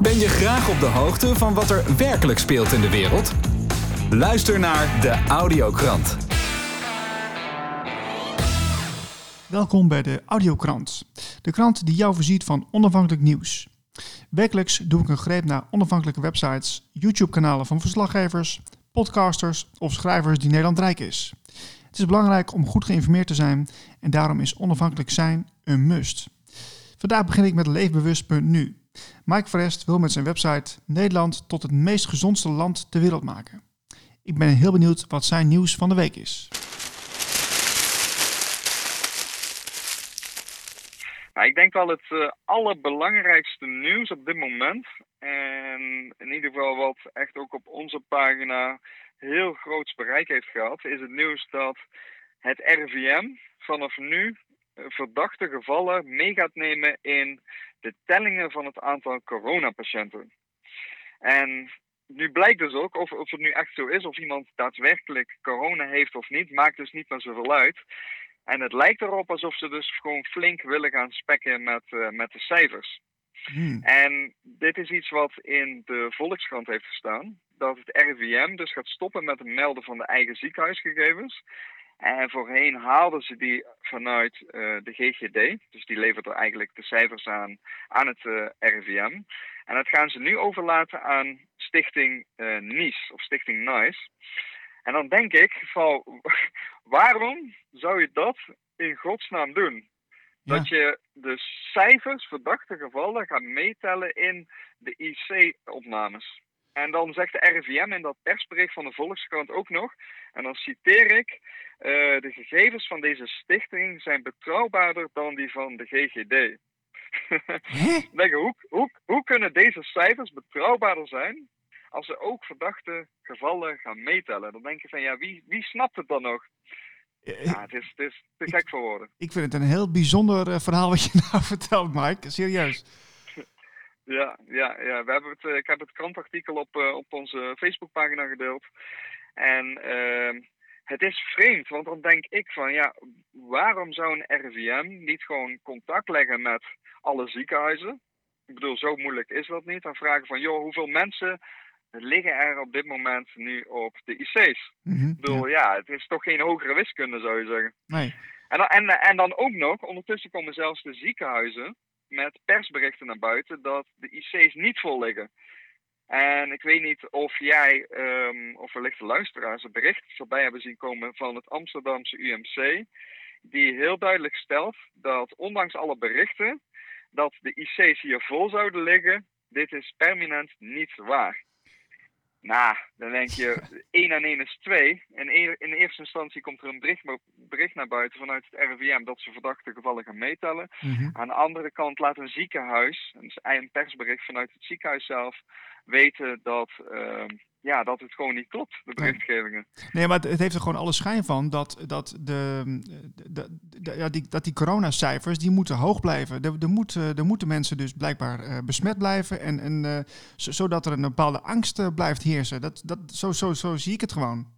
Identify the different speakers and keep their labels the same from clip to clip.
Speaker 1: Ben je graag op de hoogte van wat er werkelijk speelt in de wereld? Luister naar de Audiokrant.
Speaker 2: Welkom bij de Audiokrant, de krant die jou voorziet van onafhankelijk nieuws. Wekelijks doe ik een greep naar onafhankelijke websites, YouTube-kanalen van verslaggevers, podcasters of schrijvers die Nederland rijk is. Het is belangrijk om goed geïnformeerd te zijn en daarom is onafhankelijk zijn een must. Vandaag begin ik met leefbewust.nu. Mike Verest wil met zijn website Nederland tot het meest gezondste land ter wereld maken. Ik ben heel benieuwd wat zijn nieuws van de week is.
Speaker 3: Nou, ik denk wel het uh, allerbelangrijkste nieuws op dit moment. En in ieder geval wat echt ook op onze pagina heel groot bereik heeft gehad, is het nieuws dat het RIVM vanaf nu eh, verdachte gevallen mee gaat nemen in de tellingen van het aantal coronapatiënten. En nu blijkt dus ook, of, of het nu echt zo is, of iemand daadwerkelijk corona heeft of niet, maakt dus niet meer zoveel uit. En het lijkt erop alsof ze dus gewoon flink willen gaan spekken met, uh, met de cijfers. Hmm. En dit is iets wat in de Volkskrant heeft gestaan. Dat het RIVM dus gaat stoppen met het melden van de eigen ziekenhuisgegevens. En voorheen haalden ze die vanuit uh, de GGD. Dus die levert er eigenlijk de cijfers aan aan het uh, RIVM. En dat gaan ze nu overlaten aan Stichting uh, NICE of Stichting NICE. En dan denk ik van waarom zou je dat in godsnaam doen? Dat je de cijfers, verdachte gevallen, gaat meetellen in de IC-opnames. En dan zegt de RIVM in dat persbericht van de Volkskrant ook nog, en dan citeer ik, uh, de gegevens van deze stichting zijn betrouwbaarder dan die van de GGD. denk, hoe, hoe, hoe kunnen deze cijfers betrouwbaarder zijn als ze ook verdachte gevallen gaan meetellen? Dan denk je van, ja, wie, wie snapt het dan nog? Ja, het is, het is te gek voor woorden.
Speaker 2: Ik vind het een heel bijzonder uh, verhaal wat je nou vertelt, Mike. Serieus.
Speaker 3: Ja, ja, ja. We hebben het, uh, ik heb het krantartikel op, uh, op onze Facebookpagina gedeeld. En ehm, het is vreemd, want dan denk ik van ja, waarom zou een RIVM niet gewoon contact leggen met alle ziekenhuizen? Ik bedoel, zo moeilijk is dat niet. Dan vragen van joh, hoeveel mensen liggen er op dit moment nu op de IC's?
Speaker 2: Mhm,
Speaker 3: ik bedoel, ja. ja. het is toch geen hogere wiskunde zou je zeggen.
Speaker 2: Nee.
Speaker 3: En, dan, en, en dan ook nog, ondertussen komen zelfs de ziekenhuizen met persberichten naar buiten dat de IC's niet vol liggen. En ik weet niet of jij, um, of wellicht de luisteraars, een bericht voorbij hebben zien komen van het Amsterdamse UMC. Die heel duidelijk stelt dat ondanks alle berichten dat de IC's hier vol zouden liggen, dit is permanent niet waar. Nou, dan denk je, 1 en 1 is 2. En in eerste instantie komt er een bericht, bericht naar buiten vanuit het RIVM dat ze verdachte gevallen gaan meetellen.
Speaker 2: Mm -hmm.
Speaker 3: Aan de andere kant laat een ziekenhuis, een persbericht vanuit het ziekenhuis zelf, weten dat, uh, ja, dat het gewoon niet klopt, de berichtgevingen.
Speaker 2: Nee, maar het heeft er gewoon alle schijn van dat, dat, de, de, de, ja, die, dat die coronacijfers die moeten hoog blijven. Er, er, moet, er moeten mensen dus blijkbaar uh, besmet blijven, en, en, uh, zodat er een bepaalde angst blijft heersen. Dat, dat, zo, zo, zo zie ik het gewoon.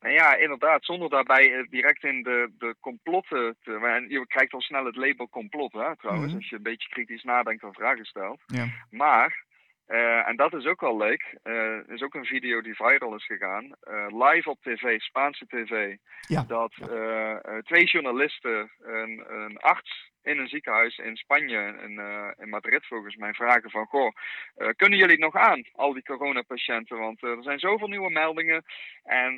Speaker 3: Nou ja, inderdaad, zonder daarbij direct in de, de complotten te... En je krijgt al snel het label complot, hè, trouwens,
Speaker 2: Mhm.
Speaker 3: als je een beetje kritisch nadenkt en vragen stelt.
Speaker 2: Ja.
Speaker 3: Maar uh, en dat is ook wel leuk. Uh, er is ook een video die viral is gegaan. Uh, live op tv, Spaanse tv.
Speaker 2: Ja.
Speaker 3: Dat twee journalisten, een, een, arts in een ziekenhuis in Spanje, in, in Madrid volgens mij, vragen van... Goh, kunnen jullie het nog aan, al die coronapatiënten? Want er zijn zoveel nieuwe meldingen. En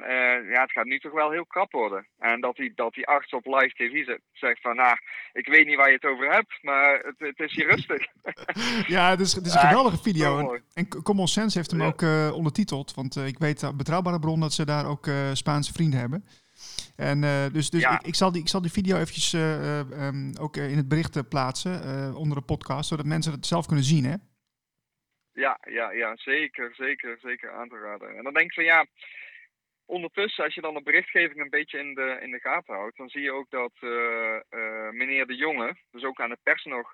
Speaker 3: ja, het gaat nu toch wel heel krap worden. En dat die, dat die arts op live tv zegt van... Nou, ik weet niet waar je het over hebt, maar het, het is hier rustig.
Speaker 2: ja, het is, het is een geweldige video. En Common Sense heeft hem
Speaker 3: Ja.
Speaker 2: ook ondertiteld. Want ik weet uit betrouwbare bron dat ze daar ook Spaanse vrienden hebben. En uh, dus, dus
Speaker 3: Ja.
Speaker 2: ik, ik, zal die, ik zal die video eventjes uh, um, ook in het bericht plaatsen uh, onder de podcast, zodat mensen het zelf kunnen zien, hè?
Speaker 3: Ja, ja, ja, zeker, zeker, zeker aan te raden. En dan denk ik van ja, ondertussen, als je dan de berichtgeving een beetje in de, in de gaten houdt, dan zie je ook dat meneer De Jonge, dus ook aan de pers nog,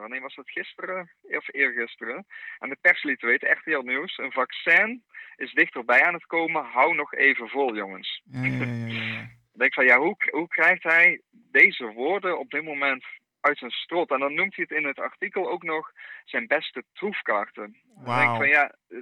Speaker 3: wanneer was dat gisteren of eergisteren, aan de pers liet weten, echt heel nieuws, een vaccin is dichterbij aan het komen, hou nog even vol jongens.
Speaker 2: Ja, ja, ja, ja, ja.
Speaker 3: Ik denk van ja, hoe, hoe krijgt hij deze woorden op dit moment uit zijn strot. En dan noemt hij het in het artikel ook nog zijn beste troefkaarten. Dan denk ik van ja, eh,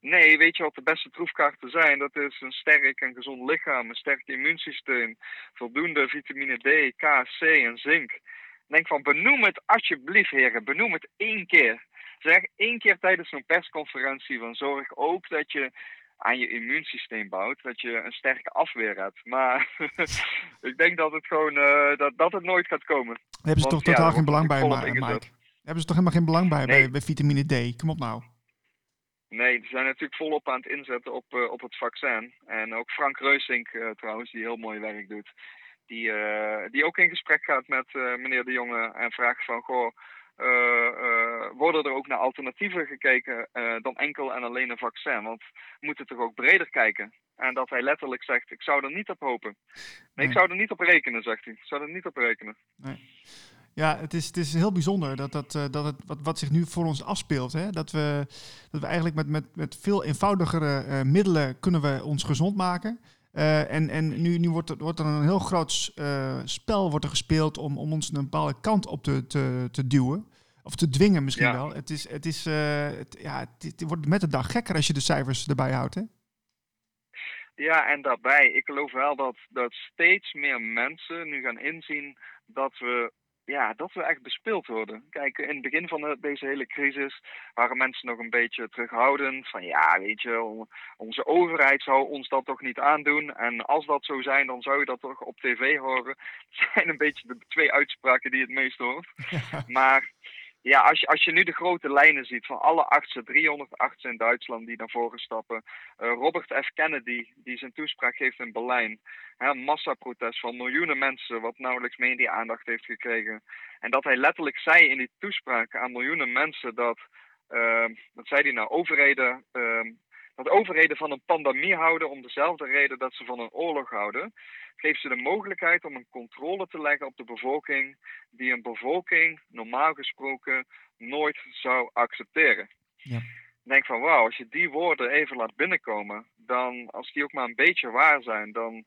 Speaker 3: nee, weet je wat de beste troefkaarten zijn? Dat is een sterk en gezond lichaam, een sterk immuunsysteem, voldoende vitamine D, K, C en zink. Ik denk van benoem het alsjeblieft heren, benoem het één keer. Zeg één keer tijdens zo'n persconferentie van zorg ook dat je aan je immuunsysteem bouwt, dat je een sterke afweer hebt. Maar ik denk dat het gewoon uh, dat, dat het nooit gaat komen.
Speaker 2: Daar hebben ze
Speaker 3: Want,
Speaker 2: toch totaal geen belang bij. Mike? Daar hebben ze toch helemaal geen belang bij, bij,
Speaker 3: Nee.
Speaker 2: bij vitamine D? Kom op nou.
Speaker 3: Nee, ze zijn natuurlijk volop aan het inzetten op, eh, op het vaccin. En ook Frank Reusink eh, trouwens, die heel mooi werk doet. Die, eh, die ook in gesprek gaat met eh, meneer De Jonge en vraagt van... Goh, eh, eh, worden er ook naar alternatieven gekeken eh, dan enkel en alleen een vaccin? Want we moeten toch ook breder kijken? En dat hij letterlijk zegt, ik zou er niet op hopen. Nee,
Speaker 2: Nee.
Speaker 3: ik zou er niet op rekenen, zegt hij. Ik zou er niet op rekenen.
Speaker 2: Ja, het is, het is heel bijzonder dat, dat, eh, dat het, wat, wat zich nu voor ons afspeelt. Hè? Dat, we, dat we eigenlijk met, met, met veel eenvoudigere eh, middelen kunnen we ons gezond maken. Eh, en en nu, nu wordt, er, wordt er een heel groot eh, spel wordt er gespeeld om, om ons een bepaalde kant op te, te, te duwen. Of te dwingen misschien
Speaker 3: Ja.
Speaker 2: wel. Het, is, het, is, eh, het, ja, het, het wordt met de dag gekker als je de cijfers erbij houdt. Hè?
Speaker 3: Ja, en daarbij, ik geloof wel dat, dat steeds meer mensen nu gaan inzien dat we, ja, dat we echt bespeeld worden. Kijk, in het begin van de- deze hele crisis waren mensen nog een beetje terughoudend. Van ja, weet je, on- onze overheid zou ons dat toch niet aandoen. En als dat zo zijn, dan zou je dat toch op tv horen. Dat zijn een beetje de twee uitspraken die het meest hoort. Maar ja, als je, als je nu de grote lijnen ziet van alle artsen, 300 artsen in Duitsland die naar voren stappen. Eh, Robert F. Kennedy, die zijn toespraak geeft in Berlijn. Hè, een massaprotest van miljoenen mensen, wat nauwelijks media-aandacht heeft gekregen. En dat hij letterlijk zei in die toespraak aan miljoenen mensen dat, eh, wat zei hij nou, overheden, eh, dat overheden van een pandemie houden om dezelfde reden dat ze van een oorlog houden. Geeft ze de mogelijkheid om een controle te leggen op de bevolking die een bevolking normaal gesproken nooit zou accepteren.
Speaker 2: Ja.
Speaker 3: Ik denk van wauw, als je die woorden even laat binnenkomen, dan als die ook maar een beetje waar zijn, dan,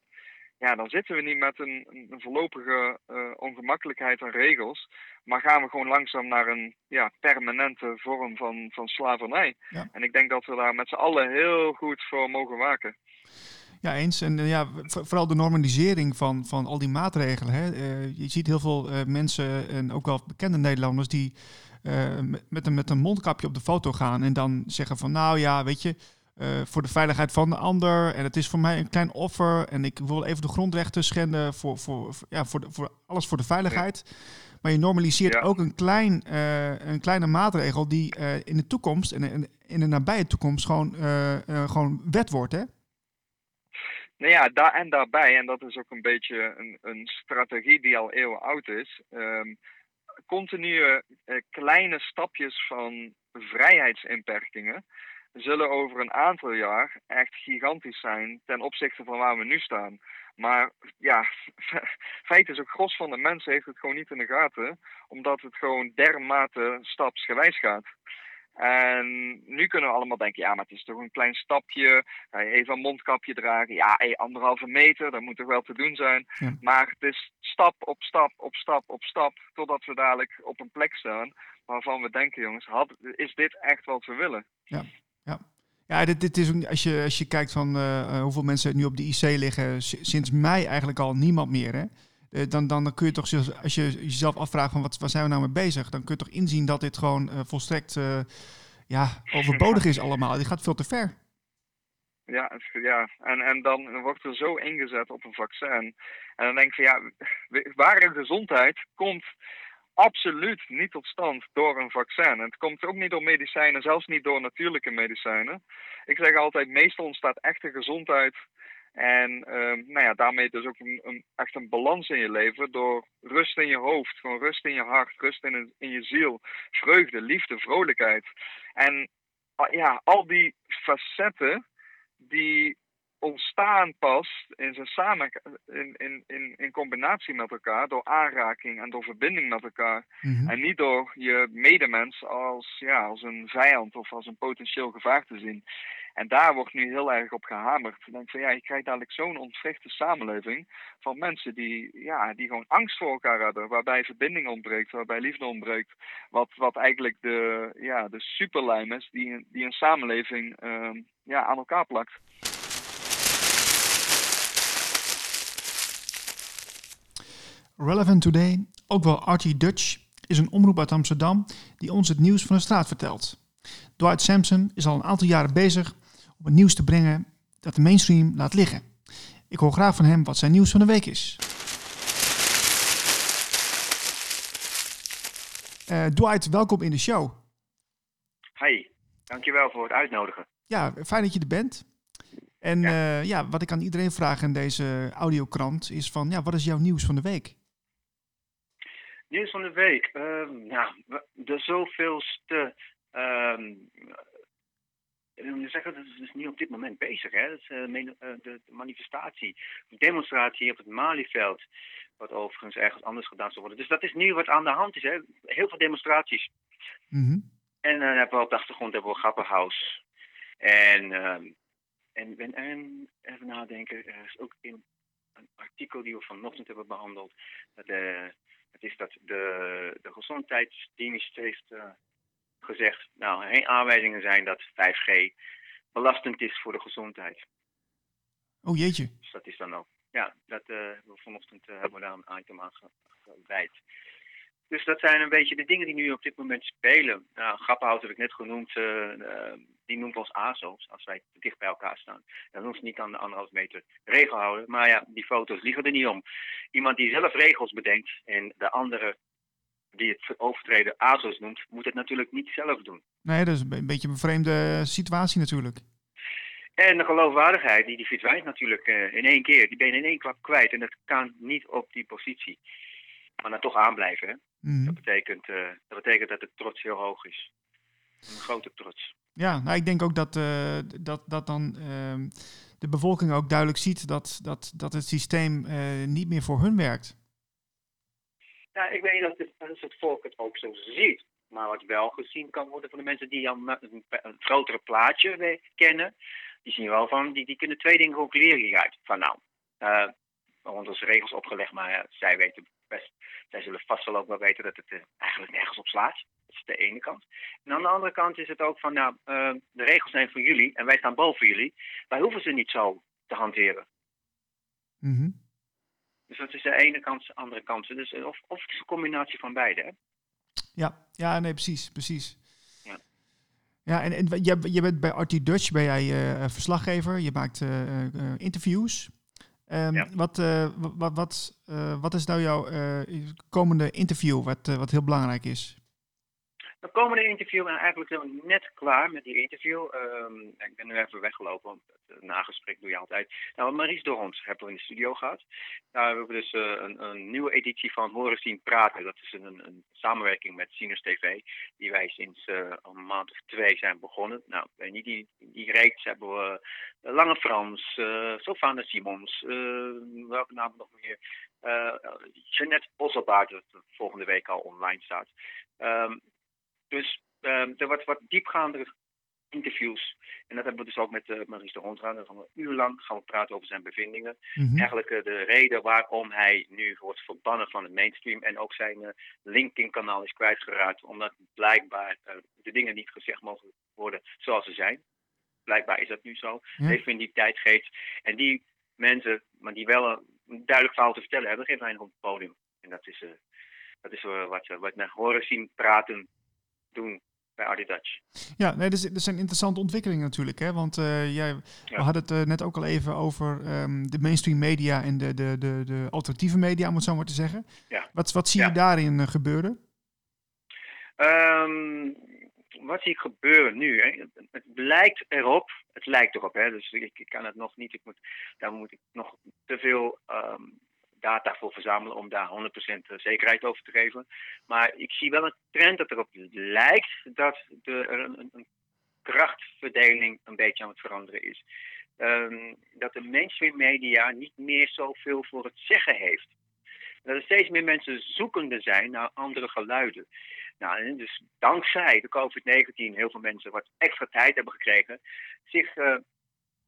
Speaker 3: ja, dan zitten we niet met een, een voorlopige eh, ongemakkelijkheid aan regels, maar gaan we gewoon langzaam naar een ja, permanente vorm van, van slavernij.
Speaker 2: Ja.
Speaker 3: En ik denk dat we daar met z'n allen heel goed voor mogen waken.
Speaker 2: Ja, eens. En eh, ja, vo- vooral de normalisering van, van al die maatregelen. Hè. Eh, je ziet heel veel mensen, en ook wel bekende Nederlanders, die met, met, een, met een mondkapje op de foto gaan en dan zeggen van, nou ja, weet je, eh, voor de veiligheid van de ander en het is voor mij een klein offer en ik wil even de grondrechten schenden voor, voor, voor- ja, voor, de, voor alles voor de veiligheid. Maar je normaliseert
Speaker 3: Ja.
Speaker 2: ook een, klein, eh, een kleine maatregel die eh, in de toekomst en in, in de nabije toekomst gewoon, gewoon wet wordt, hè?
Speaker 3: Nou ja, daar en daarbij, en dat is ook een beetje een, een strategie die al eeuwen oud is. ehm, continue kleine stapjes van vrijheidsinperkingen zullen over een aantal jaar echt gigantisch zijn ten opzichte van waar we nu staan. Maar ja, feit is ook, gros van de mensen heeft het gewoon niet in de gaten, omdat het gewoon dermate stapsgewijs gaat. En nu kunnen we allemaal denken, ja, maar het is toch een klein stapje. eh, Even een mondkapje dragen. Ja, hey, anderhalve meter, dat moet toch wel te doen zijn.
Speaker 2: Ja.
Speaker 3: Maar het is stap op stap op stap op stap, totdat we dadelijk op een plek staan waarvan we denken, jongens, had, is dit echt wat we willen?
Speaker 2: Ja, dit, dit is, als, je, als je kijkt van eh, eh, hoeveel mensen nu op de IC liggen, sinds mei eigenlijk al niemand meer. Hè? Eh, dan, dan, kun je toch, als je jezelf afvraagt van wat, waar zijn we nou mee bezig, dan kun je toch inzien dat dit gewoon volstrekt ja, overbodig is allemaal. Dit gaat veel te ver.
Speaker 3: Ja, ja. En, en dan wordt er zo ingezet op een vaccin. En dan denk ik van ja, ware gezondheid komt absoluut niet tot stand door een vaccin. En het komt ook niet door medicijnen, zelfs niet door natuurlijke medicijnen. Ik zeg altijd, meestal ontstaat echte gezondheid. En ehm, nou ja, daarmee dus ook een, een, echt een balans in je leven door rust in je hoofd, gewoon rust in je hart, rust in, in je ziel, vreugde, liefde, vrolijkheid. En ah, ja, al die facetten die ontstaan pas in, zijn samen, in, in, in, in combinatie met elkaar, door aanraking en door verbinding met elkaar.
Speaker 2: Mhm.
Speaker 3: En niet door je medemens als, ja, als een vijand of als een potentieel gevaar te zien. En daar wordt nu heel erg op gehamerd. Ik denk van ja, je krijgt dadelijk zo'n ontwrichte samenleving van mensen die, ja, die gewoon angst voor elkaar hebben. Waarbij verbinding ontbreekt, waarbij liefde ontbreekt. Wat, wat eigenlijk de, ja, de superlijm is die, die een samenleving uh, ja, aan elkaar plakt.
Speaker 2: Relevant Today, ook wel Archie Dutch, is een omroep uit Amsterdam die ons het nieuws van de straat vertelt. Dwight Sampson is al een aantal jaren bezig om het nieuws te brengen dat de mainstream laat liggen. Ik hoor graag van hem wat zijn nieuws van de week is. Uh, Dwight, welkom in de show.
Speaker 4: Hi, dankjewel voor het uitnodigen.
Speaker 2: Ja, fijn dat je er bent. En ja. Uh, ja, wat ik aan iedereen vraag in deze audiokrant is van, ja, wat is jouw nieuws van de week?
Speaker 4: Nieuws van de week. Uh, ja, de zoveelste. Um, we zeggen, dat is dus niet op dit moment bezig. Hè? Dat is uh, de, de, manifestatie, de demonstratie op het Malieveld. Wat overigens ergens anders gedaan zou worden. Dus dat is nu wat aan de hand is. Hè? Heel veel demonstraties.
Speaker 2: Mm -hmm.
Speaker 4: En dan hebben we op de achtergrond hebben we Grappenhaus. En, um, en, en, en, even nadenken, er is ook in een artikel die we vanochtend hebben behandeld. Dat de, het is dat de, de gezondheidsdienst heeft uh, gezegd, nou, geen aanwijzingen zijn dat 5G belastend is voor de gezondheid.
Speaker 2: Oh jeetje.
Speaker 4: Dus dat is dan ook. Ja, dat, uh, vanochtend uh, hebben we daar een item aan gewijd. Dus dat zijn een beetje de dingen die nu op dit moment spelen. Nou, Grappenhout heb ik net genoemd. Uh, die noemt ons ASO's als wij te dicht bij elkaar staan. Dan hoeft niet aan de anderhalf meter regel houden. Maar ja, die foto's liegen er niet om. Iemand die zelf regels bedenkt en de andere die het overtreden ASO's noemt, moet het natuurlijk niet zelf doen.
Speaker 2: Nee, dat is een beetje een vreemde situatie natuurlijk.
Speaker 4: En de geloofwaardigheid, die, die verdwijnt natuurlijk uh, in één keer. Die ben je in één klap kwijt. En dat kan niet op die positie. Maar dan toch aanblijven. Hè?
Speaker 2: Mm.
Speaker 4: Dat, betekent, uh, dat betekent dat de trots heel hoog is. Een grote trots.
Speaker 2: Ja, nou ik denk ook dat, uh, dat, dat dan uh, de bevolking ook duidelijk ziet dat, dat, dat het systeem uh, niet meer voor hun werkt.
Speaker 4: Ja, ik weet of het, of het volk het ook zo ziet. Maar wat wel gezien kan worden van de mensen die een, een, een grotere plaatje kennen, die zien wel van, die, die kunnen twee dingen concluderen hieruit. Van nou, uh, want onze regels opgelegd, maar zij weten best, zij zullen vast wel ook wel weten dat het eigenlijk nergens op slaat. Dat is de ene kant. En aan de andere kant is het ook van, nou, uh, de regels zijn voor jullie en wij staan boven jullie. Wij hoeven ze niet zo te hanteren.
Speaker 2: Mm -hmm.
Speaker 4: Dus dat is de ene kant, de andere kant. Dus, of, of het is een combinatie van beide, hè?
Speaker 2: Ja, ja nee, precies, precies.
Speaker 4: Ja,
Speaker 2: ja en, en je, je bent bij RT Dutch, ben jij uh, verslaggever, je maakt uh, interviews. Um,
Speaker 4: ja.
Speaker 2: wat, wat, wat, wat is nou jouw komende interview, wat, wat heel belangrijk is?
Speaker 4: De komende interview, en eigenlijk zijn we net klaar met die interview. Um, ik ben nu even weggelopen, want het nagesprek doe je altijd. Nou, Maries Dorons hebben we in de studio gehad. We hebben dus uh, een, een, nieuwe editie van Horen Zien Praten. Dat is een, een samenwerking met Sieners TV, die wij sinds uh, een maand of twee zijn begonnen. Nou, in die, die reeks hebben we Lange Frans, uh, Sofana Simons, welke naam nog meer? Jeanette Bosselbaard, dat volgende week al online staat. Um, dus um, er wordt wat diepgaandere interviews. En dat hebben we dus ook met uh, Maurice de Hond gedaan. gaan we een uur lang gaan we praten over zijn bevindingen.
Speaker 2: Mhm.
Speaker 4: Eigenlijk uh, de reden waarom hij nu wordt verbannen van het mainstream. En ook zijn uh, LinkedIn-kanaal is kwijtgeraakt. Omdat blijkbaar de dingen niet gezegd mogen worden zoals ze zijn. Blijkbaar is dat nu zo.
Speaker 2: Ja.
Speaker 4: Even in die tijd geeft. En die mensen, maar die wel een duidelijk verhaal te vertellen hebben, geven weinig op het podium. En dat is, dat is wat, wat we horen zien praten doen bij Dutch.
Speaker 2: Ja, nee, dat, is, dat zijn interessante ontwikkelingen natuurlijk. Hè? Want uh, jij, ja. we hadden het uh, net ook al even over um, de mainstream media en de, de, de, de alternatieve media, om het zo maar te zeggen.
Speaker 4: Ja.
Speaker 2: Wat, wat zie
Speaker 4: ja.
Speaker 2: je daarin uh, gebeuren?
Speaker 4: Um, wat zie ik gebeuren nu? Hè? Het, het lijkt erop, het lijkt erop, hè? dus ik, ik kan het nog niet, ik moet, daar moet ik nog te veel um, data voor verzamelen om daar 100% zekerheid over te geven. Maar ik zie wel een trend dat erop lijkt dat er een, een krachtverdeling een beetje aan het veranderen is. Um, dat de mainstream media niet meer zoveel voor het zeggen heeft. Dat er steeds meer mensen zoekende zijn naar andere geluiden. Nou, dus dankzij de COVID-19 heel veel mensen wat extra tijd hebben gekregen, zich uh,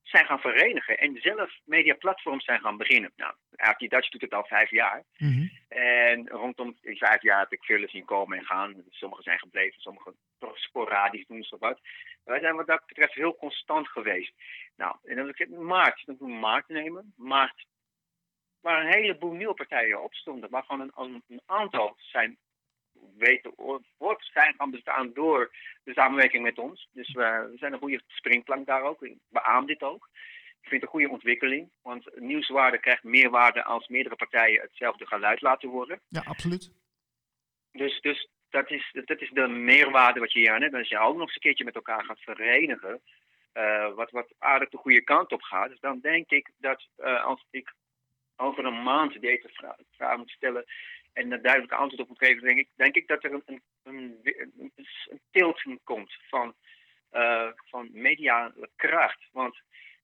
Speaker 4: zijn gaan verenigen en zelf mediaplatforms zijn gaan beginnen. Nou, die Dutch doet het al vijf jaar.
Speaker 2: Mhm.
Speaker 4: En rondom die vijf jaar heb ik veel zien komen en gaan. Sommigen zijn gebleven, sommigen sporadisch doen ze wat. Wij zijn wat dat betreft heel constant geweest. Nou, en dan heb ik maart, dan moet maart nemen. Maart, waar een heleboel nieuwe partijen op stonden, waarvan een, een aantal zijn weten wordt zijn gaan bestaan door de samenwerking met ons. Dus we, we zijn een goede springplank daar ook. Ik beaam dit ook. Ik vind het een goede ontwikkeling, want nieuwswaarde krijgt meer waarde als meerdere partijen hetzelfde geluid laten horen.
Speaker 2: Ja, absoluut.
Speaker 4: Dus, dus dat, is, dat is de meerwaarde wat je hier aan hebt. Als je ook nog eens een keertje met elkaar gaat verenigen, uh, wat, wat aardig de goede kant op gaat, dus dan denk ik dat uh, als ik over een maand deze vraag, vraag moet stellen, en een duidelijke antwoord op moet geven, denk ik, denk ik dat er een, een, een, een tilt komt van, uh, van mediale kracht. Want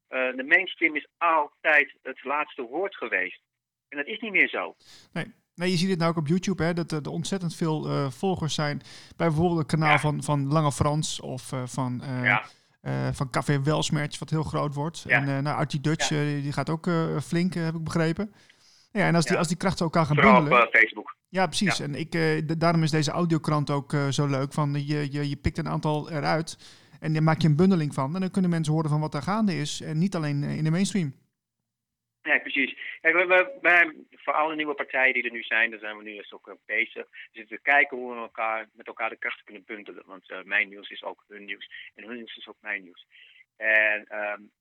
Speaker 4: uh, de mainstream is altijd het laatste woord geweest. En dat is niet meer zo.
Speaker 2: Nee. Nee, je ziet het nou ook op YouTube, hè, dat er ontzettend veel uh, volgers zijn. Bij bijvoorbeeld het kanaal ja. van, van Lange Frans of van, uh, van Café Welsmerch, wat heel groot wordt. Ja. En nou, Artie Dutch, die gaat ook flink, heb ik begrepen. Ja, en als, die, als die krachten elkaar gaan
Speaker 4: Vooral
Speaker 2: bundelen...
Speaker 4: op Facebook.
Speaker 2: Ja, precies. En ik, uh, daarom is deze audiokrant ook uh, zo leuk. Van, je, je, je pikt een aantal eruit en dan maak je een bundeling van. En dan kunnen mensen horen van wat er gaande is. En niet alleen in de mainstream.
Speaker 4: Ja, precies. Kijk, we, we, voor alle nieuwe partijen die er nu zijn, daar zijn we nu eens ook bezig. We zitten te kijken hoe we elkaar, met elkaar de krachten kunnen bundelen. Want mijn nieuws is ook hun nieuws. En hun nieuws is ook mijn nieuws. En um,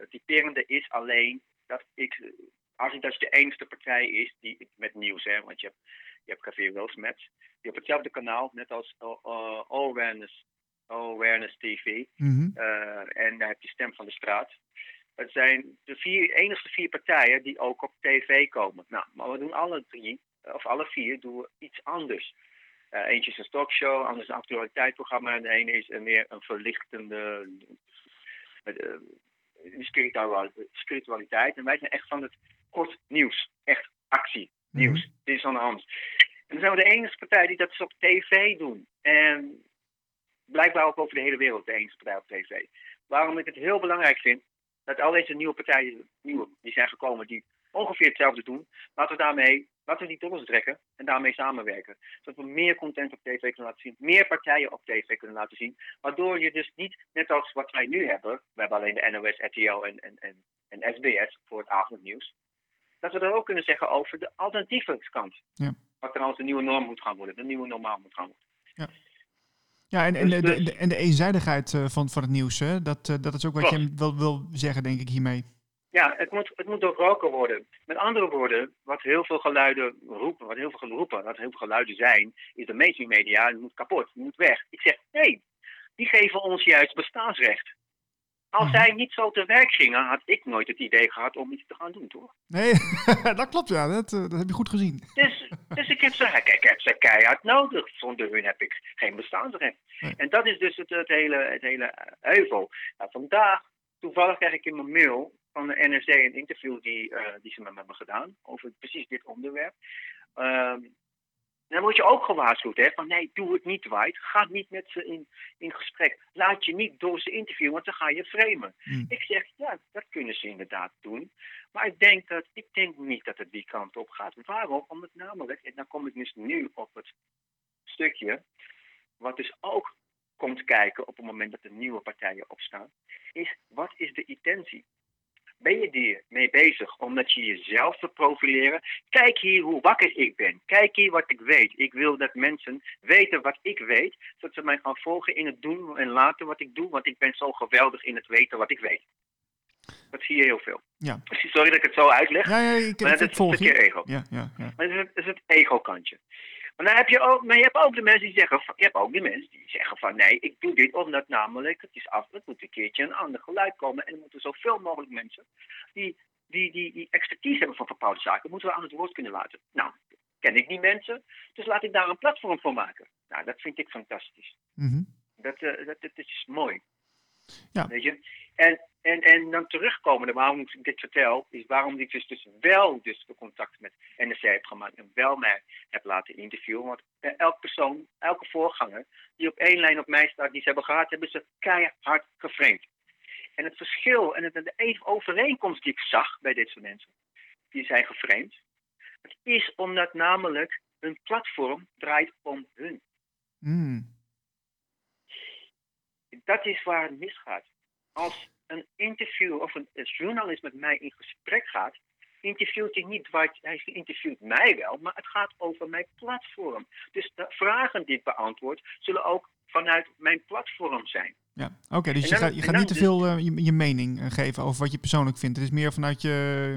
Speaker 4: het typerende is alleen dat ik als het dus de enige partij is die met nieuws, hè, want je hebt, je hebt Café Wilsmets, die op hetzelfde kanaal, net als uh, Awareness, Awareness TV,
Speaker 2: mm-hmm.
Speaker 4: uh, en daar heb je Stem van de Straat. Het zijn de vier, enige vier partijen die ook op tv komen. Nou, maar we doen alle drie, of alle vier, doen we iets anders. Uh, eentje is een talkshow, anders een actualiteitsprogramma en de ene is meer een verlichtende spiritualiteit. En wij zijn echt van het kort nieuws. Echt actie, nieuws.
Speaker 2: Mhm.
Speaker 4: Dit is aan de hand. En dan zijn we de enige partij die dat dus op tv doen. En blijkbaar ook over de hele wereld de enige partij op tv. Waarom ik het heel belangrijk vind dat al deze nieuwe partijen, nieuwe, die zijn gekomen, die ongeveer hetzelfde doen, laten we daarmee, laten we die dobbels trekken en daarmee samenwerken. Zodat we meer content op tv kunnen laten zien, meer partijen op tv kunnen laten zien, waardoor je dus niet, net als wat wij nu hebben, we hebben alleen de NOS, RTL en, en, en, en SBS voor het avondnieuws, dat we er ook kunnen zeggen over de alternatieve kant.
Speaker 2: Ja.
Speaker 4: Wat er als de nieuwe norm moet gaan worden, de nieuwe normaal moet gaan worden.
Speaker 2: Ja. Ja, en, en, de, de, de, en de eenzijdigheid van, van het nieuws, hè? Dat, dat is ook wat je wil, wil zeggen, denk ik, hiermee.
Speaker 4: Ja, het moet, het moet doorbroken worden. Met andere woorden, wat heel veel geluiden roepen, wat heel veel roepen, wat heel veel geluiden zijn, is de mainstream media, het moet kapot, het moet weg. Ik zeg, nee, die geven ons juist bestaansrecht. Als zij niet zo te werk gingen, had ik nooit het idee gehad om iets te gaan doen, toch?
Speaker 2: Nee, dat klopt, ja. Dat, dat heb je goed gezien.
Speaker 4: Dus, dus ik heb ze, kijk, ik heb ze keihard nodig. Zonder hun heb ik geen bestaansrecht.
Speaker 2: Nee.
Speaker 4: En dat is dus het, het, hele, het hele heuvel. Nou, vandaag, toevallig krijg ik in mijn mail van de NRC een interview die, uh, die ze met me hebben gedaan over precies dit onderwerp. Um, dan word je ook gewaarschuwd, hè, van nee, doe het niet wijd. Ga niet met ze in, in gesprek. Laat je niet door ze interviewen, want dan ga je framen.
Speaker 2: Mm.
Speaker 4: Ik zeg, ja, dat kunnen ze inderdaad doen. Maar ik denk, dat, ik denk niet dat het die kant op gaat. Waarom? Omdat namelijk, en dan kom ik dus nu op het stukje, wat dus ook komt kijken op het moment dat er nieuwe partijen opstaan, is wat is de intentie? Ben je ermee bezig omdat je jezelf te profileren? Kijk hier hoe wakker ik ben. Kijk hier wat ik weet. Ik wil dat mensen weten wat ik weet, zodat ze mij gaan volgen in het doen en laten wat ik doe, want ik ben zo geweldig in het weten wat ik weet. Dat zie je heel veel.
Speaker 2: Ja.
Speaker 4: Sorry dat ik het zo uitleg.
Speaker 2: Ja, ja ik,
Speaker 4: maar dat
Speaker 2: ik
Speaker 4: is stukje
Speaker 2: je.
Speaker 4: ego.
Speaker 2: Ja, ja, ja.
Speaker 4: Maar dat is het, is het ego-kantje. Maar, dan heb je, ook, maar je hebt ook de mensen die zeggen, van, je hebt ook de mensen die zeggen van nee, ik doe dit omdat namelijk het is af, het moet een keertje een ander geluid komen en er moeten zoveel mogelijk mensen die, die, die, die expertise hebben van bepaalde zaken, moeten we aan het woord kunnen laten. Nou, ken ik die mensen, dus laat ik daar een platform voor maken. Nou, dat vind ik fantastisch.
Speaker 2: Mhm.
Speaker 4: Dat, uh, dat, dat, is mooi.
Speaker 2: Ja.
Speaker 4: Weet je? En En, en dan terugkomen, waarom ik dit vertel, is waarom ik dus, dus wel dus de contact met NSC heb gemaakt en wel mij heb laten interviewen. Want uh, elke persoon, elke voorganger die op één lijn op mij staat, die ze hebben gehad, hebben ze keihard geframed. En het verschil en het, de overeenkomst die ik zag bij dit soort mensen, die zijn het is omdat namelijk hun platform draait om hun.
Speaker 2: Mm.
Speaker 4: Dat is waar het misgaat. Als een interview of een, een journalist met mij in gesprek gaat, interviewt hij niet wat hij interviewt mij wel, maar het gaat over mijn platform. Dus de vragen die ik beantwoord zullen ook vanuit mijn platform zijn.
Speaker 2: Ja, oké. dus je gaat, je gaat niet te dus- veel uh, je, je, mening uh, geven over wat je persoonlijk vindt. Het is meer vanuit je.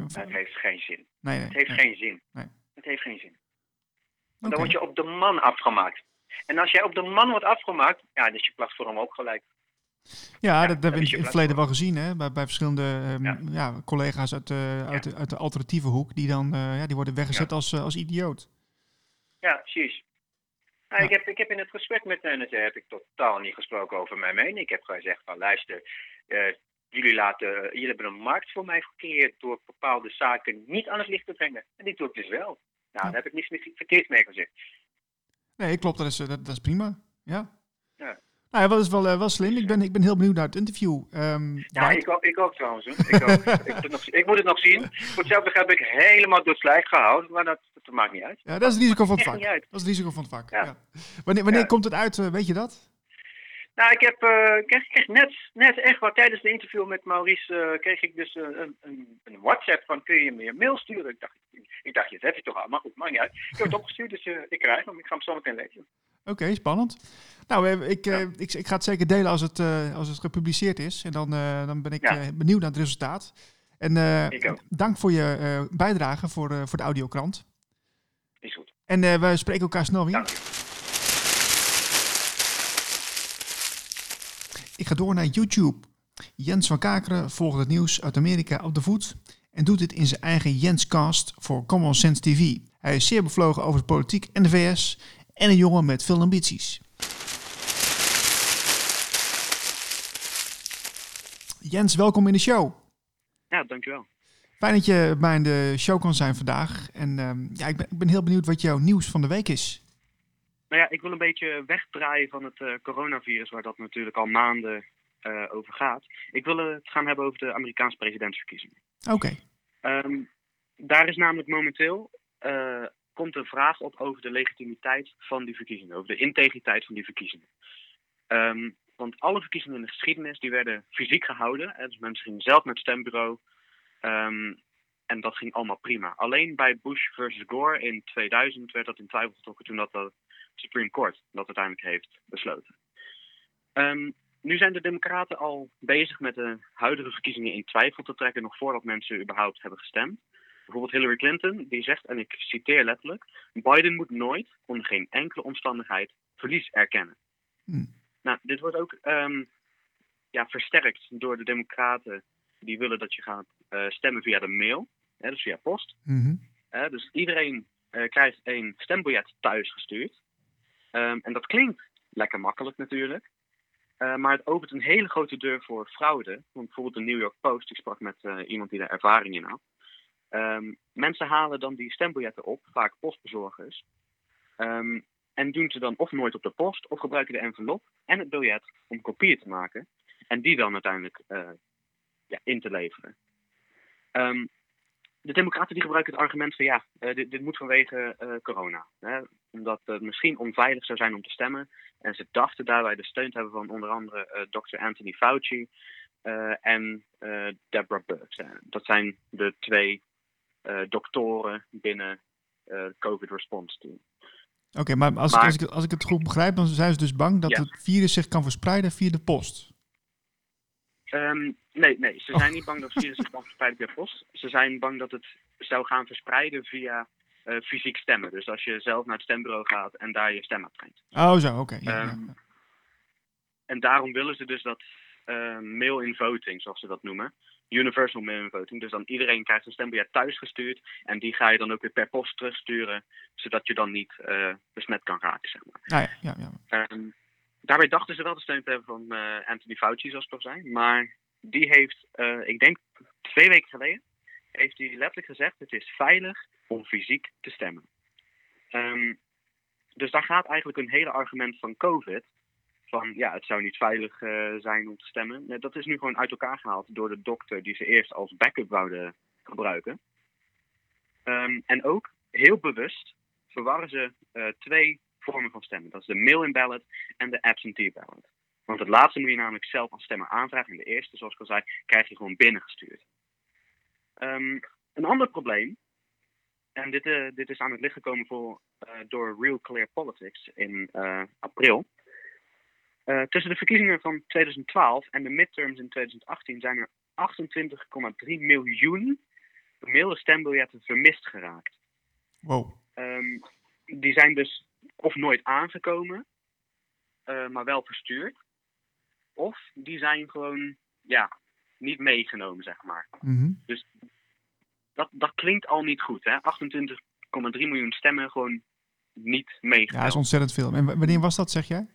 Speaker 4: Van... Het heeft geen zin.
Speaker 2: Nee, nee
Speaker 4: het heeft
Speaker 2: nee.
Speaker 4: geen zin.
Speaker 2: Nee.
Speaker 4: Het heeft geen zin.
Speaker 2: Okay.
Speaker 4: Dan word je op de man afgemaakt. En als jij op de man wordt afgemaakt, ja, dan is je platform ook gelijk.
Speaker 2: Ja, dat, dat hebben we in het verleden wel gezien, hè? Bij, bij verschillende um, ja. ja. collega's uit, uh, uit,
Speaker 4: ja.
Speaker 2: uit de alternatieve hoek, die dan uh, ja, die worden weggezet als, uh, als idioot.
Speaker 4: Ja, precies. Nou, ik, heb, ik heb in het gesprek met NSC heb ik totaal niet gesproken over mijn mening. Ik heb gezegd van luister, jullie, laten, jullie hebben een markt voor mij gecreëerd door bepaalde zaken niet aan het licht te brengen. En die doe ik dus wel. Nou, daar heb ik niets verkeerd mee gezegd.
Speaker 2: Nee, klopt, dat is, dat, dat is prima. Ja.
Speaker 4: ja.
Speaker 2: Nou, dat is wel, uh, wel slim. Ik ben, ik ben heel benieuwd naar het interview. Um,
Speaker 4: ja, ik ook, ik ook trouwens. Ik, ook. ik, moet nog, ik, moet het nog zien. Voor hetzelfde heb ik helemaal door het slijk gehouden, maar dat, dat, maakt niet uit.
Speaker 2: Ja, dat is het risico van het vak. Dat is het risico van het vak. Ja. Ja. Wanneer, wanneer ja. komt het uit, uh, weet je dat?
Speaker 4: Nou, ik heb uh, kreeg, kreeg net, net echt wat tijdens de interview met Maurice uh, kreeg ik dus een, een, een, WhatsApp van kun je meer mail sturen? Ik dacht, ik, ik dacht, dat heb je toch al, maar goed, maakt niet uit. Ik heb het opgestuurd, dus ik krijg hem. Ik ga hem zo meteen lezen.
Speaker 2: Oké, okay, spannend. Nou, ik, ja. ik, ik, ga het zeker delen als het, als het gepubliceerd is. En dan, dan ben ik ja. benieuwd naar het resultaat. En dank voor je bijdrage voor, voor de audiokrant.
Speaker 4: Is goed.
Speaker 2: En we spreken elkaar snel weer.
Speaker 4: Dank.
Speaker 2: Ik ga door naar YouTube. Jens van Kakeren volgt het nieuws uit Amerika op de voet en doet dit in zijn eigen Jenscast voor Common Sense TV. Hij is zeer bevlogen over de politiek en de VS en een jongen met veel ambities. Jens, welkom in de show.
Speaker 5: Ja, dankjewel.
Speaker 2: Fijn dat je bij de show kan zijn vandaag. En um, ja, ik ben, ik ben heel benieuwd wat jouw nieuws van de week is.
Speaker 5: Nou ja, ik wil een beetje wegdraaien van het uh, coronavirus, waar dat natuurlijk al maanden uh, over gaat. Ik wil het gaan hebben over de Amerikaanse presidentsverkiezingen.
Speaker 2: Oké. Okay.
Speaker 5: Um, daar is namelijk momenteel uh, komt een vraag op over de legitimiteit van die verkiezingen, over de integriteit van die verkiezingen. Um, want alle verkiezingen in de geschiedenis die werden fysiek gehouden. Hè, dus mensen gingen zelf naar het stembureau. Um, en dat ging allemaal prima. Alleen bij Bush versus Gore in 2000 werd dat in twijfel getrokken toen dat de Supreme Court dat uiteindelijk heeft besloten. Um, nu zijn de Democraten al bezig met de huidige verkiezingen in twijfel te trekken, nog voordat mensen überhaupt hebben gestemd. Bijvoorbeeld Hillary Clinton, die zegt, en ik citeer letterlijk: Biden moet nooit, onder geen enkele omstandigheid, verlies erkennen.
Speaker 2: Hmm.
Speaker 5: Nou, dit wordt ook um, ja, versterkt door de Democraten die willen dat je gaat uh, stemmen via de mail, hè, dus via post. Uh, dus iedereen uh, krijgt een stembiljet thuis gestuurd. Um, en dat klinkt lekker makkelijk natuurlijk. Uh, maar het opent een hele grote deur voor fraude. Want bijvoorbeeld de New York Post, ik sprak met uh, iemand die daar ervaring in had. Um, mensen halen dan die stembiljetten op, vaak postbezorgers. Um, en doen ze dan of nooit op de post, of gebruiken de envelop en het biljet om kopieën te maken. En die dan uiteindelijk uh, ja, in te leveren. Um, de Democraten die gebruiken het argument van ja, uh, dit, moet vanwege uh, corona. Hè? Omdat het misschien onveilig zou zijn om te stemmen. En ze dachten daarbij de steun te hebben van onder andere Dr. Anthony Fauci en Deborah Birx. Dat zijn de twee doktoren binnen het COVID Response Team.
Speaker 2: Oké, okay, maar, als, maar als, ik, als ik het goed begrijp, dan zijn ze dus bang dat ja. het virus zich kan verspreiden via de post.
Speaker 5: Um, nee, nee, ze zijn oh. niet bang dat het virus zich kan verspreiden via post. Ze zijn bang dat het zou gaan verspreiden via uh, fysiek stemmen. Dus als je zelf naar het stembureau gaat en daar je stem uitbrengt.
Speaker 2: Oh, zo, oké. Okay. Ja,
Speaker 5: um, ja. En daarom willen ze dus dat uh, mail-in voting, zoals ze dat noemen. Universal mail-in voting. Dus dan iedereen krijgt een stembiljet thuis gestuurd. En die ga je dan ook weer per post terugsturen. Zodat je dan niet uh, besmet kan raken, zeg maar.
Speaker 2: Ah, ja, ja, ja.
Speaker 5: Um, daarbij dachten ze wel de steun te hebben van uh, Anthony Fauci, zoals ik al zei. Maar die heeft, eh, ik denk twee weken geleden, heeft hij letterlijk gezegd: het is veilig om fysiek te stemmen. Ehm, dus daar gaat eigenlijk een hele argument van COVID. Van ja, het zou niet veilig eh, zijn om te stemmen. Nee, dat is nu gewoon uit elkaar gehaald door de dokter die ze eerst als backup wouden gebruiken. Ehm, en ook heel bewust verwarren ze eh, twee vormen van stemmen. Dat is de mail-in ballot en de absentee ballot. Want het laatste moet je namelijk zelf als stemmer aanvragen. En de eerste, zoals ik al zei, krijg je gewoon binnengestuurd. Um, een ander probleem, en dit, uh, dit is aan het licht gekomen voor, door Real Clear Politics in uh, april. tussen de verkiezingen van 2012 en de midterms in 2018 zijn er 28,3 miljoen bemailde stembiljetten vermist geraakt.
Speaker 2: Wow.
Speaker 5: Um, die zijn dus of nooit aangekomen, maar wel verstuurd. Of die zijn gewoon ja, niet meegenomen, zeg maar.
Speaker 2: Mm -hmm.
Speaker 5: Dus dat, dat klinkt al niet goed, hè? 28,3 miljoen stemmen gewoon niet meegenomen.
Speaker 2: Ja, dat is ontzettend veel. En wanneer was dat, zeg jij?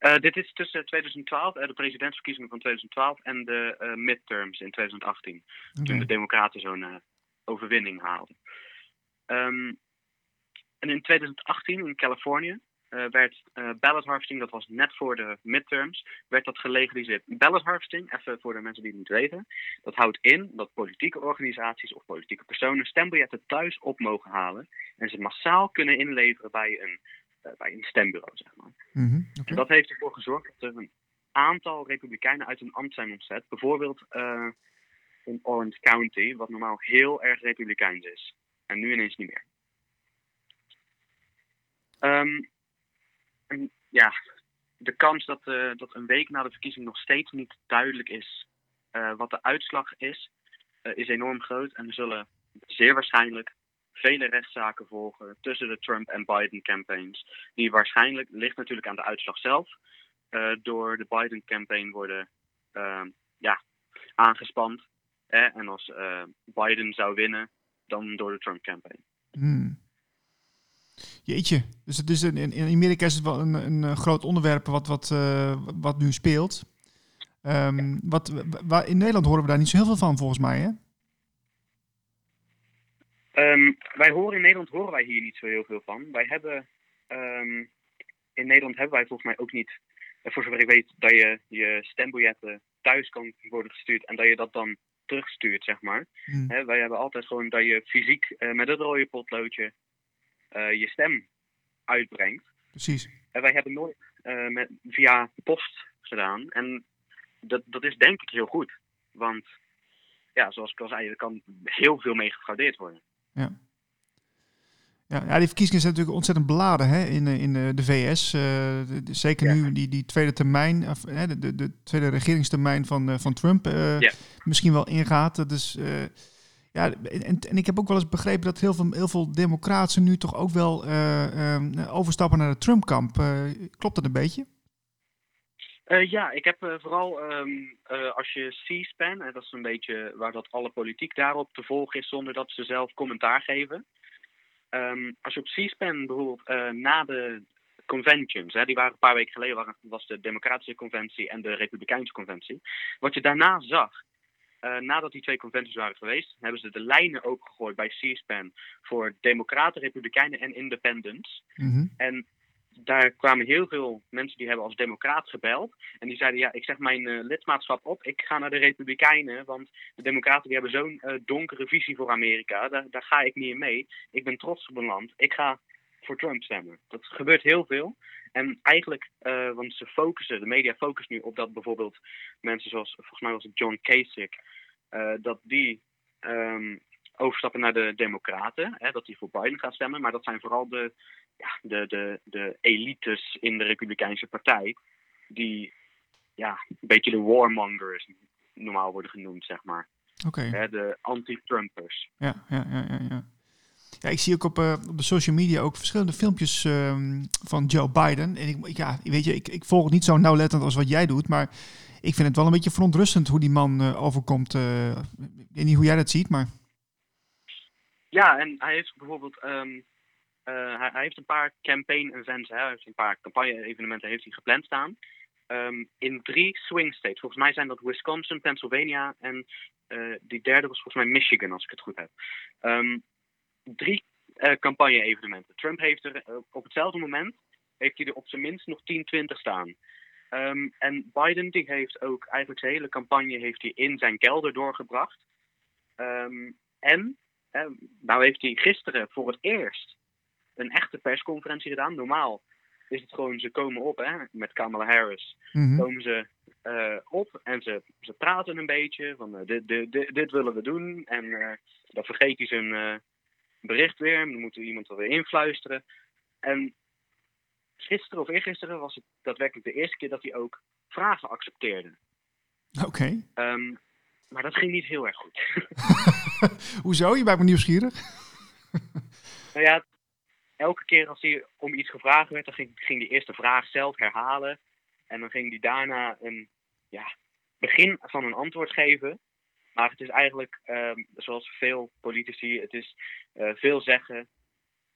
Speaker 5: Uh, dit is tussen 2012, uh, de presidentsverkiezingen van 2012 en de uh, midterms in 2018. Okay. Toen de Democraten zo'n overwinning haalden. Um, en in 2018 in Californië werd ballot harvesting, dat was net voor de midterms, werd dat gelegaliseerd. Ballot harvesting, even voor de mensen die het niet weten, dat houdt in dat politieke organisaties of politieke personen stembiljetten thuis op mogen halen en ze massaal kunnen inleveren bij een, bij een stembureau, zeg maar.
Speaker 2: Mm -hmm. okay.
Speaker 5: En dat heeft ervoor gezorgd dat er een aantal republikeinen uit hun ambt zijn ontzet. Bijvoorbeeld in Orange County, wat normaal heel erg republikeins is. En nu ineens niet meer. Um, en ja, de kans dat, uh, dat een week na de verkiezing nog steeds niet duidelijk is uh, wat de uitslag is, is enorm groot. En er zullen zeer waarschijnlijk vele rechtszaken volgen tussen de Trump en Biden campaigns. Die waarschijnlijk ligt natuurlijk aan de uitslag zelf. door de Biden campaign worden ja, aangespand. En als Biden zou winnen, dan door de Trump campaign.
Speaker 2: Hmm. Jeetje, dus het is in, in Amerika is het wel een, een groot onderwerp wat, wat, uh, wat nu speelt. Um, wat, waar, in Nederland horen we daar niet zo heel veel van, volgens mij, hè?
Speaker 5: Um, wij horen in Nederland horen wij hier niet zo heel veel van. Wij hebben um, in Nederland hebben wij volgens mij ook niet, voor zover ik weet, dat je je stembiljetten thuis kan worden gestuurd en dat je dat dan terugstuurt, zeg maar.
Speaker 2: Hmm.
Speaker 5: He, wij hebben altijd gewoon dat je fysiek uh, met het rode potloodje uh, je stem uitbrengt.
Speaker 2: Precies.
Speaker 5: En wij hebben nooit uh, met, via post gedaan. En dat, dat is denk ik heel goed. Want ja, zoals ik al zei, er kan heel veel mee gefraudeerd worden.
Speaker 2: Ja. Ja, ja, die verkiezingen zijn natuurlijk ontzettend beladen hè, in, in de VS. Uh, de, de, zeker ja. nu die, die tweede termijn, of, hè, de, de, de tweede regeringstermijn van, uh, van Trump uh,
Speaker 5: ja.
Speaker 2: misschien wel ingaat. Dus ja, en, en ik heb ook wel eens begrepen dat heel veel, heel veel democraten nu toch ook wel overstappen naar de Trump-kamp. klopt dat een beetje?
Speaker 5: Uh, ja, ik heb uh, vooral um, uh, als je C-SPAN, en dat is een beetje waar dat alle politiek daarop te volgen is zonder dat ze zelf commentaar geven. Um, als je op C-SPAN bijvoorbeeld na de conventions, hè, die waren een paar weken geleden, waren, was de Democratische Conventie en de Republikeinse Conventie. Wat je daarna zag, nadat die twee conventies waren geweest, hebben ze de lijnen opengegooid bij C-SPAN voor Democraten, Republikeinen en Independents.
Speaker 2: Mm -hmm.
Speaker 5: En daar kwamen heel veel mensen die hebben als democraat gebeld. En die zeiden, ja, ik zeg mijn uh, lidmaatschap op. Ik ga naar de Republikeinen, want de democraten die hebben zo'n uh, donkere visie voor Amerika. Daar, daar ga ik niet in mee. Ik ben trots op een land. Ik ga voor Trump stemmen. Dat gebeurt heel veel. En eigenlijk, uh, want ze focussen, de media focussen nu op dat bijvoorbeeld mensen zoals, volgens mij was het John Kasich, dat die um, overstappen naar de Democraten. Hè, dat die voor Biden gaan stemmen. Maar dat zijn vooral de, ja, de, de, de elites in de Republikeinse Partij. Die ja, een beetje de warmongers normaal worden genoemd, zeg maar.
Speaker 2: Oké.
Speaker 5: Okay. De anti-Trumpers.
Speaker 2: Ja, ja, ja, ja, ja. Ja, ik zie ook op, uh, op de social media ook verschillende filmpjes uh, van Joe Biden. En ik, ja, weet je, ik, ik volg het niet zo nauwlettend als wat jij doet, maar ik vind het wel een beetje verontrustend hoe die man uh, overkomt. ik weet niet hoe jij dat ziet, maar...
Speaker 5: Ja, en hij heeft bijvoorbeeld um, uh, hij, hij, heeft een paar campaign events, hè, hij heeft een paar campagne-evenementen heeft hij gepland staan. ehm, in drie swing states. Volgens mij zijn dat Wisconsin, Pennsylvania en uh, die derde was volgens mij Michigan, als ik het goed heb. Ehm, drie uh, campagne-evenementen. Trump heeft er op hetzelfde moment heeft hij er op zijn minst nog 10, 20 staan. Um, en Biden die heeft ook eigenlijk zijn hele campagne heeft hij in zijn kelder doorgebracht. En nou heeft hij gisteren voor het eerst een echte persconferentie gedaan. Normaal is het gewoon, ze komen op hè, met Kamala Harris. Mm -hmm. Komen ze uh, op en ze, ze praten een beetje van uh, dit, dit, dit, dit, willen we doen. En uh, dan vergeet hij zijn bericht weer. Dan moet er iemand wel weer influisteren. En gisteren of eergisteren was het daadwerkelijk de eerste keer dat hij ook vragen accepteerde.
Speaker 2: Oké. Okay.
Speaker 5: Um, maar dat ging niet heel erg goed.
Speaker 2: Hoezo? Je bent me nieuwsgierig.
Speaker 5: nou ja, elke keer als hij om iets gevraagd werd, dan ging, ging hij eerst de vraag zelf herhalen. En dan ging hij daarna een ja, begin van een antwoord geven. Maar het is eigenlijk, um, zoals veel politici, het is uh, veel zeggen,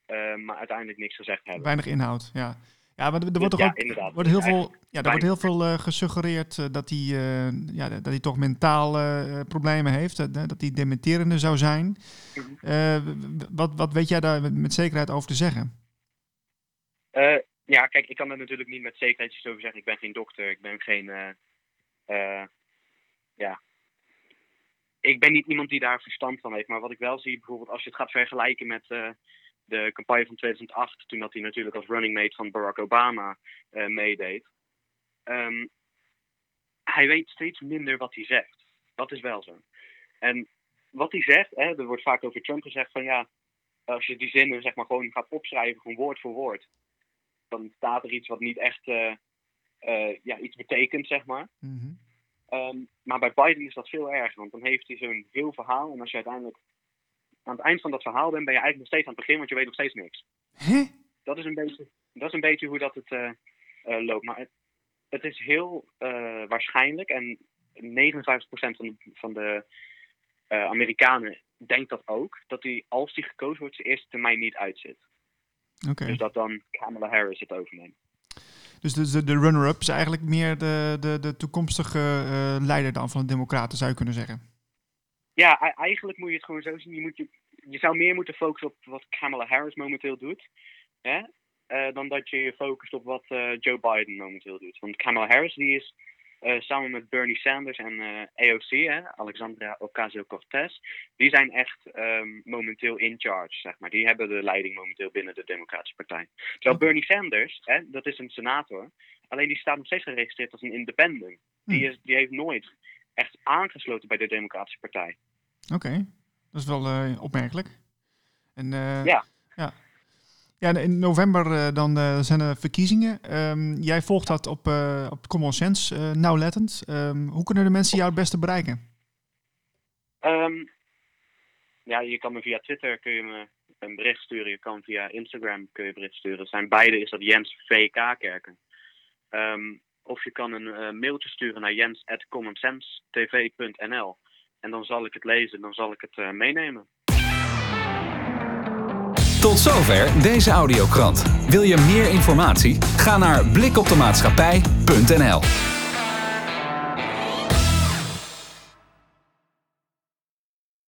Speaker 5: uh, maar uiteindelijk niks gezegd hebben.
Speaker 2: Weinig inhoud, ja. Ja, maar er, wordt toch ook wordt heel veel, ja, er wordt heel veel uh, gesuggereerd uh, dat, hij, uh, ja, dat hij toch mentale problemen heeft. dat hij dementerende zou zijn. -hmm. wat, wat weet jij daar met zekerheid over te zeggen?
Speaker 5: ja, kijk, ik kan er natuurlijk niet met zekerheid over zeggen. Ik ben geen dokter, ik ben geen. ja. Ik ben niet iemand die daar verstand van heeft. Maar wat ik wel zie, bijvoorbeeld als je het gaat vergelijken met de campagne van 2008, toen dat hij natuurlijk als running mate van Barack Obama uh, meedeed. Um, hij weet steeds minder wat hij zegt. Dat is wel zo. En wat hij zegt, hè, er wordt vaak over Trump gezegd van ja, als je die zinnen zeg maar gewoon gaat opschrijven, gewoon woord voor woord, dan staat er iets wat niet echt uh, uh, ja, iets betekent, zeg maar.
Speaker 2: Mm -hmm.
Speaker 5: um, maar bij Biden is dat veel erger, want dan heeft hij zo'n heel verhaal en als je uiteindelijk aan het eind van dat verhaal bent, ben je eigenlijk nog steeds aan het begin, want je weet nog steeds niks.
Speaker 2: Huh?
Speaker 5: Dat, is een beetje, dat is een beetje hoe dat het uh, uh, loopt. Maar het, het, is heel uh, waarschijnlijk, en 59% van de, van de Amerikanen denkt dat ook, dat hij, als hij gekozen wordt, zijn eerste termijn niet uitzit.
Speaker 2: Okay.
Speaker 5: Dus dat dan Kamala Harris het overneemt.
Speaker 2: Dus de, de runner-up is eigenlijk meer de, de, de toekomstige leider dan van de Democraten, zou je kunnen zeggen?
Speaker 5: Ja, eigenlijk moet je het gewoon zo zien. Je, moet je, je zou meer moeten focussen op wat Kamala Harris momenteel doet. Hè? Uh, dan dat je je focust op wat uh, Joe Biden momenteel doet. Want Kamala Harris die is uh, samen met Bernie Sanders en AOC, hè, Alexandria Ocasio-Cortez, die zijn echt um, momenteel in charge, zeg maar. Die hebben de leiding momenteel binnen de Democratische Partij. Terwijl Bernie Sanders, hè, dat is een senator, alleen die staat nog steeds geregistreerd als een independent. Die, is, die heeft nooit echt aangesloten bij de Democratische Partij.
Speaker 2: Oké, okay. dat is wel uh, opmerkelijk. En, uh,
Speaker 5: ja.
Speaker 2: ja. Ja, in november uh, dan zijn er verkiezingen. Um, jij volgt dat op, op Common Sense nauwlettend. Um, hoe kunnen de mensen jou het beste bereiken?
Speaker 5: Um, ja, je kan me via Twitter kun je me een bericht sturen. Je kan via Instagram kun je bericht sturen. Zijn beide is dat Jens VK Kerken. Of je kan een uh, mailtje sturen naar jens.commonsensetv.nl. En dan zal ik het lezen, dan zal ik het uh, meenemen.
Speaker 1: Tot zover deze audiokrant. Wil je meer informatie? Ga naar blikopdemaatschappij.nl